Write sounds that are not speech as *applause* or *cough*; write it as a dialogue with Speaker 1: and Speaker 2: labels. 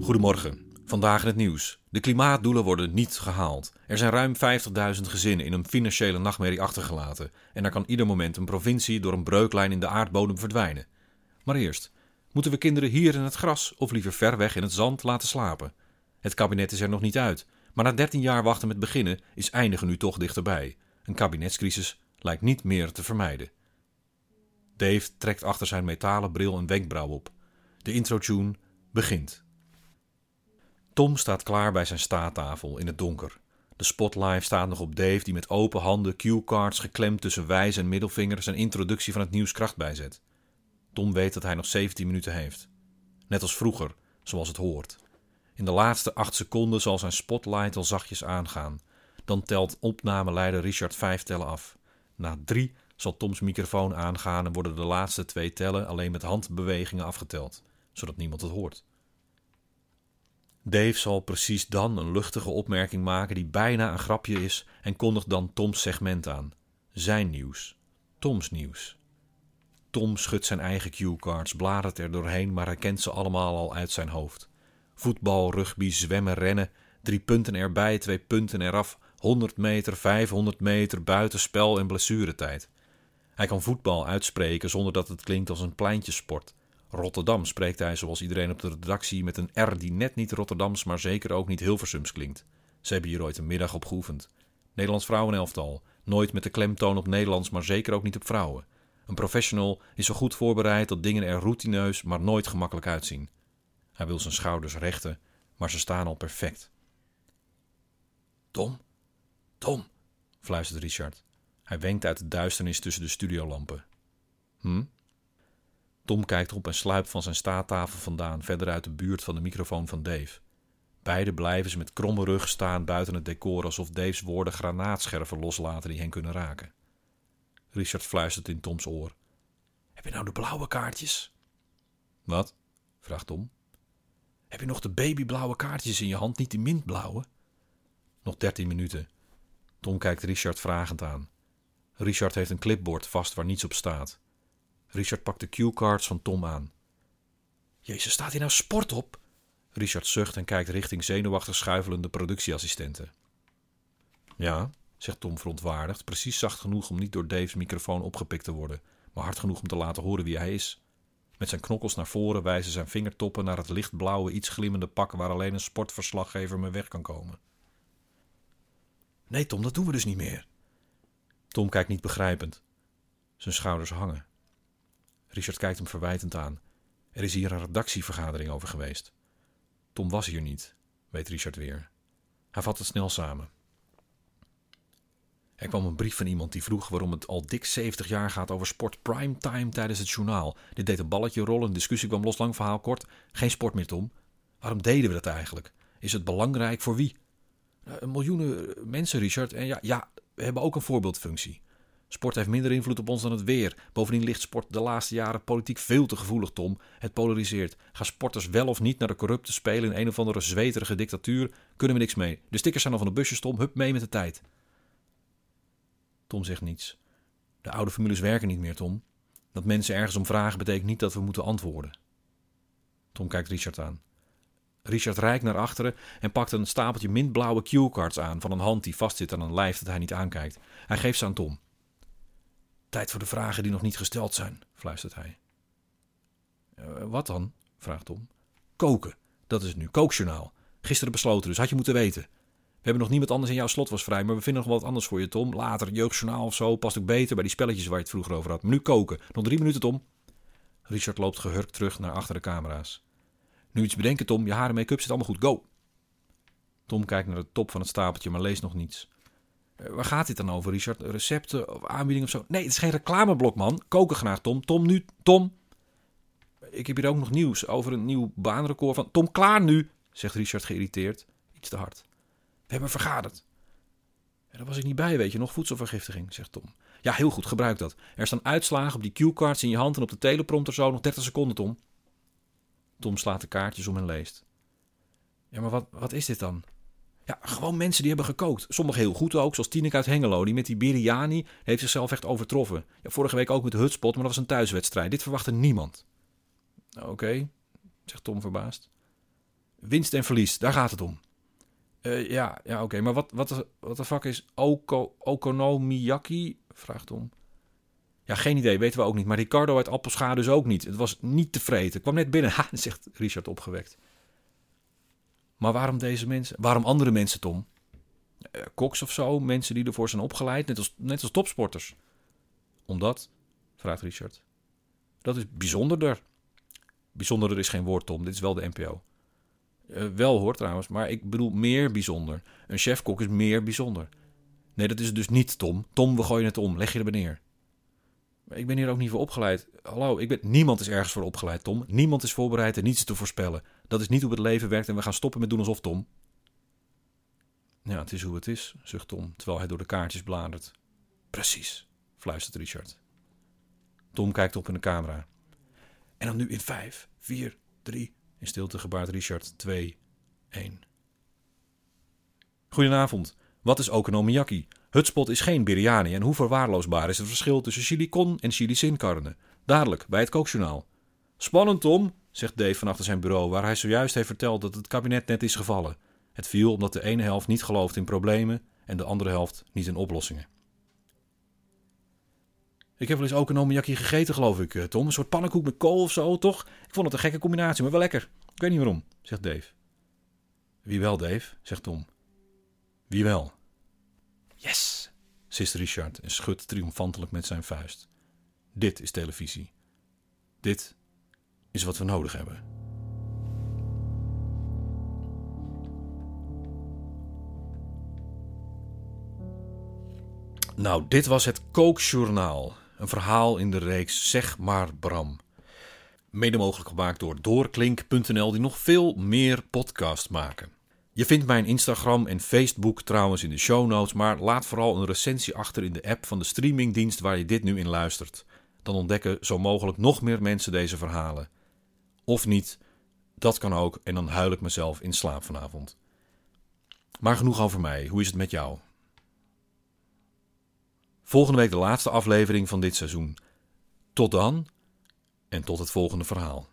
Speaker 1: Goedemorgen. Vandaag in het nieuws. De klimaatdoelen worden niet gehaald. Er zijn ruim 50.000 gezinnen in een financiële nachtmerrie achtergelaten. En er kan ieder moment een provincie door een breuklijn in de aardbodem verdwijnen. Maar eerst, moeten we kinderen hier in het gras of liever ver weg in het zand laten slapen? Het kabinet is er nog niet uit. Maar na 13 jaar wachten met beginnen is eindigen nu toch dichterbij. Een kabinetscrisis lijkt niet meer te vermijden. Dave trekt achter zijn metalen bril een wenkbrauw op. De intro-tune begint. Tom staat klaar bij zijn staattafel in het donker. De spotlight staat nog op Dave, die met open handen, cue-cards geklemd tussen wijs en middelvinger zijn introductie van het nieuws kracht bijzet. Tom weet dat hij nog 17 minuten heeft. Net als vroeger, zoals het hoort. In de laatste acht seconden zal zijn spotlight al zachtjes aangaan. Dan telt opnameleider Richard vijf tellen af. Na drie zal Toms microfoon aangaan en worden de laatste twee tellen alleen met handbewegingen afgeteld, zodat niemand het hoort. Dave zal precies dan een luchtige opmerking maken die bijna een grapje is en kondigt dan Toms segment aan. Zijn nieuws. Toms nieuws. Tom schudt zijn eigen cue-cards, bladert er doorheen, maar hij kent ze allemaal al uit zijn hoofd. Voetbal, rugby, zwemmen, rennen, drie punten erbij, twee punten eraf, 100 meter, 500 meter, buitenspel en blessuretijd. Hij kan voetbal uitspreken zonder dat het klinkt als een pleintjesport. Rotterdam spreekt hij zoals iedereen op de redactie met een R die net niet Rotterdams, maar zeker ook niet Hilversums klinkt. Ze hebben hier ooit een middag op geoefend. Nederlands vrouwenelftal. Nooit met de klemtoon op Nederlands, maar zeker ook niet op vrouwen. Een professional is zo goed voorbereid dat dingen er routineus, maar nooit gemakkelijk uitzien. Hij wil zijn schouders rechten, maar ze staan al perfect. Tom, Tom, fluistert Richard. Hij wenkt uit de duisternis tussen de studiolampen. Hm? Tom kijkt op en sluipt van zijn staattafel vandaan, verder uit de buurt van de microfoon van Dave. Beiden blijven ze met kromme rug staan buiten het decor alsof Dave's woorden granaatscherven loslaten die hen kunnen raken. Richard fluistert in Toms oor. Heb je nou de blauwe kaartjes? Wat? vraagt Tom. Heb je nog de babyblauwe kaartjes in je hand, niet die mintblauwe? Nog dertien minuten. Tom kijkt Richard vragend aan. Richard heeft een clipboard vast waar niets op staat. Richard pakt de cue-cards van Tom aan. Jezus, staat hier nou sport op? Richard zucht en kijkt richting zenuwachtig schuivelende productieassistenten. Ja, zegt Tom verontwaardigd, precies zacht genoeg om niet door Dave's microfoon opgepikt te worden, maar hard genoeg om te laten horen wie hij is. Met zijn knokkels naar voren wijzen zijn vingertoppen naar het lichtblauwe, iets glimmende pak waar alleen een sportverslaggever mee weg kan komen. Nee, Tom, dat doen we dus niet meer. Tom kijkt niet begrijpend. Zijn schouders hangen. Richard kijkt hem verwijtend aan. Er is hier een redactievergadering over geweest. Tom was hier niet, weet Richard weer. Hij vat het snel samen. Er kwam een brief van iemand die vroeg waarom het al dik 70 jaar gaat over sport primetime tijdens het journaal. Dit deed een balletje rollen, een discussie kwam los, lang verhaal kort. Geen sport meer, Tom. Waarom deden we dat eigenlijk? Is het belangrijk voor wie? Uh, miljoenen mensen, Richard. En ja, ja, we hebben ook een voorbeeldfunctie. Sport heeft minder invloed op ons dan het weer. Bovendien ligt sport de laatste jaren politiek veel te gevoelig, Tom. Het polariseert. Gaan sporters wel of niet naar de corrupte spelen in een of andere zweterige dictatuur? Kunnen we niks mee. De stickers zijn al van de busjes, Tom. Hup mee met de tijd. Tom zegt niets. De oude formules werken niet meer, Tom. Dat mensen ergens om vragen betekent niet dat we moeten antwoorden. Tom kijkt Richard aan. Richard reikt naar achteren en pakt een stapeltje mintblauwe cue-cards aan van een hand die vastzit aan een lijf dat hij niet aankijkt. Hij geeft ze aan Tom. Tijd voor de vragen die nog niet gesteld zijn, fluistert hij. Uh, wat dan? vraagt Tom. Koken, dat is het nu. Kookjournaal. Gisteren besloten, dus had je moeten weten. We hebben nog niemand anders in jouw slot was vrij, maar we vinden nog wat anders voor je, Tom. Later, jeugdjournaal of zo, past ook beter bij die spelletjes waar je het vroeger over had. Maar nu koken. Nog drie minuten, Tom. Richard loopt gehurkt terug naar achter de camera's. Nu iets bedenken, Tom. Je haren en make-up zit allemaal goed. Go! Tom kijkt naar de top van het stapeltje, maar leest nog niets. Uh, waar gaat dit dan over, Richard? Recepten of aanbieding of zo? Nee, het is geen reclameblok, man. Koken graag, Tom. Tom, nu. Tom. Ik heb hier ook nog nieuws over een nieuw baanrecord van... Tom, klaar nu, zegt Richard geïrriteerd. Iets te hard. We hebben vergaderd. En daar was ik niet bij, weet je nog, voedselvergiftiging, zegt Tom. Ja, heel goed, gebruik dat. Er staan uitslagen op die cue-cards in je hand en op de teleprompter zo. Nog 30 seconden, Tom. Tom slaat de kaartjes om en leest. Ja, maar wat, wat is dit dan? Ja, gewoon mensen die hebben gekookt. Sommigen heel goed ook, zoals Tineke uit Hengelo. Die met die biryani heeft zichzelf echt overtroffen. Ja, vorige week ook met hutspot, maar dat was een thuiswedstrijd. Dit verwachtte niemand. Oké, zegt Tom verbaasd. Winst en verlies, daar gaat het om. Eh, ja, ja oké, maar wat, wat, wat de fuck is oko, okonomiyaki? Vraagt Tom. Ja, geen idee, weten we ook niet. Maar Ricardo uit Appelscha dus ook niet. Het was niet te vreten. kwam net binnen. *laughs* Ha, zegt Richard opgewekt. Maar waarom deze mensen? Waarom andere mensen, Tom? Koks of zo? Mensen die ervoor zijn opgeleid, net als, net als topsporters. Omdat? Vraagt Richard. Dat is bijzonderder. Bijzonderder is geen woord, Tom. Dit is wel de NPO. Eh, wel hoor trouwens, maar ik bedoel meer bijzonder. Een chefkok is meer bijzonder. Nee, dat is het dus niet, Tom. Tom, we gooien het om. Leg je er neer. Ik ben hier ook niet voor opgeleid. Hallo, ik ben, niemand is ergens voor opgeleid, Tom. Niemand is voorbereid en niets te voorspellen. Dat is niet hoe het leven werkt en we gaan stoppen met doen alsof, Tom. Ja, het is hoe het is, zucht Tom, terwijl hij door de kaartjes bladert. Precies, fluistert Richard. Tom kijkt op in de camera. En dan nu in vijf, vier, drie. In stilte gebaart Richard 2, 1. Goedenavond. Wat is okonomiyaki? Hutspot is geen biryani en hoe verwaarloosbaar is het verschil tussen chili con en chili? Dadelijk, bij het kookjournaal. Spannend, Tom, zegt Dave van achter zijn bureau, waar hij zojuist heeft verteld dat het kabinet net is gevallen. Het viel omdat de ene helft niet gelooft in problemen en de andere helft niet in oplossingen. Ik heb wel eens ook een omiakje gegeten, geloof ik, eh, Tom. Een soort pannenkoek met kool of zo, toch? Ik vond het een gekke combinatie, maar wel lekker. Ik weet niet waarom, zegt Dave. Wie wel, Dave, zegt Tom. Wie wel? Yes, sist Richard en schudt triomfantelijk met zijn vuist. Dit is televisie. Dit is wat we nodig hebben. Nou, dit was het Kookjournaal. Een verhaal in de reeks Zeg maar Bram. Mede mogelijk gemaakt door doorklink.nl, die nog veel meer podcast maken. Je vindt mijn Instagram en Facebook trouwens in de show notes, maar laat vooral een recensie achter in de app van de streamingdienst waar je dit nu in luistert. Dan ontdekken zo mogelijk nog meer mensen deze verhalen. Of niet, dat kan ook en dan huil ik mezelf in slaap vanavond. Maar genoeg over mij, hoe is het met jou? Volgende week de laatste aflevering van dit seizoen. Tot dan en tot het volgende verhaal.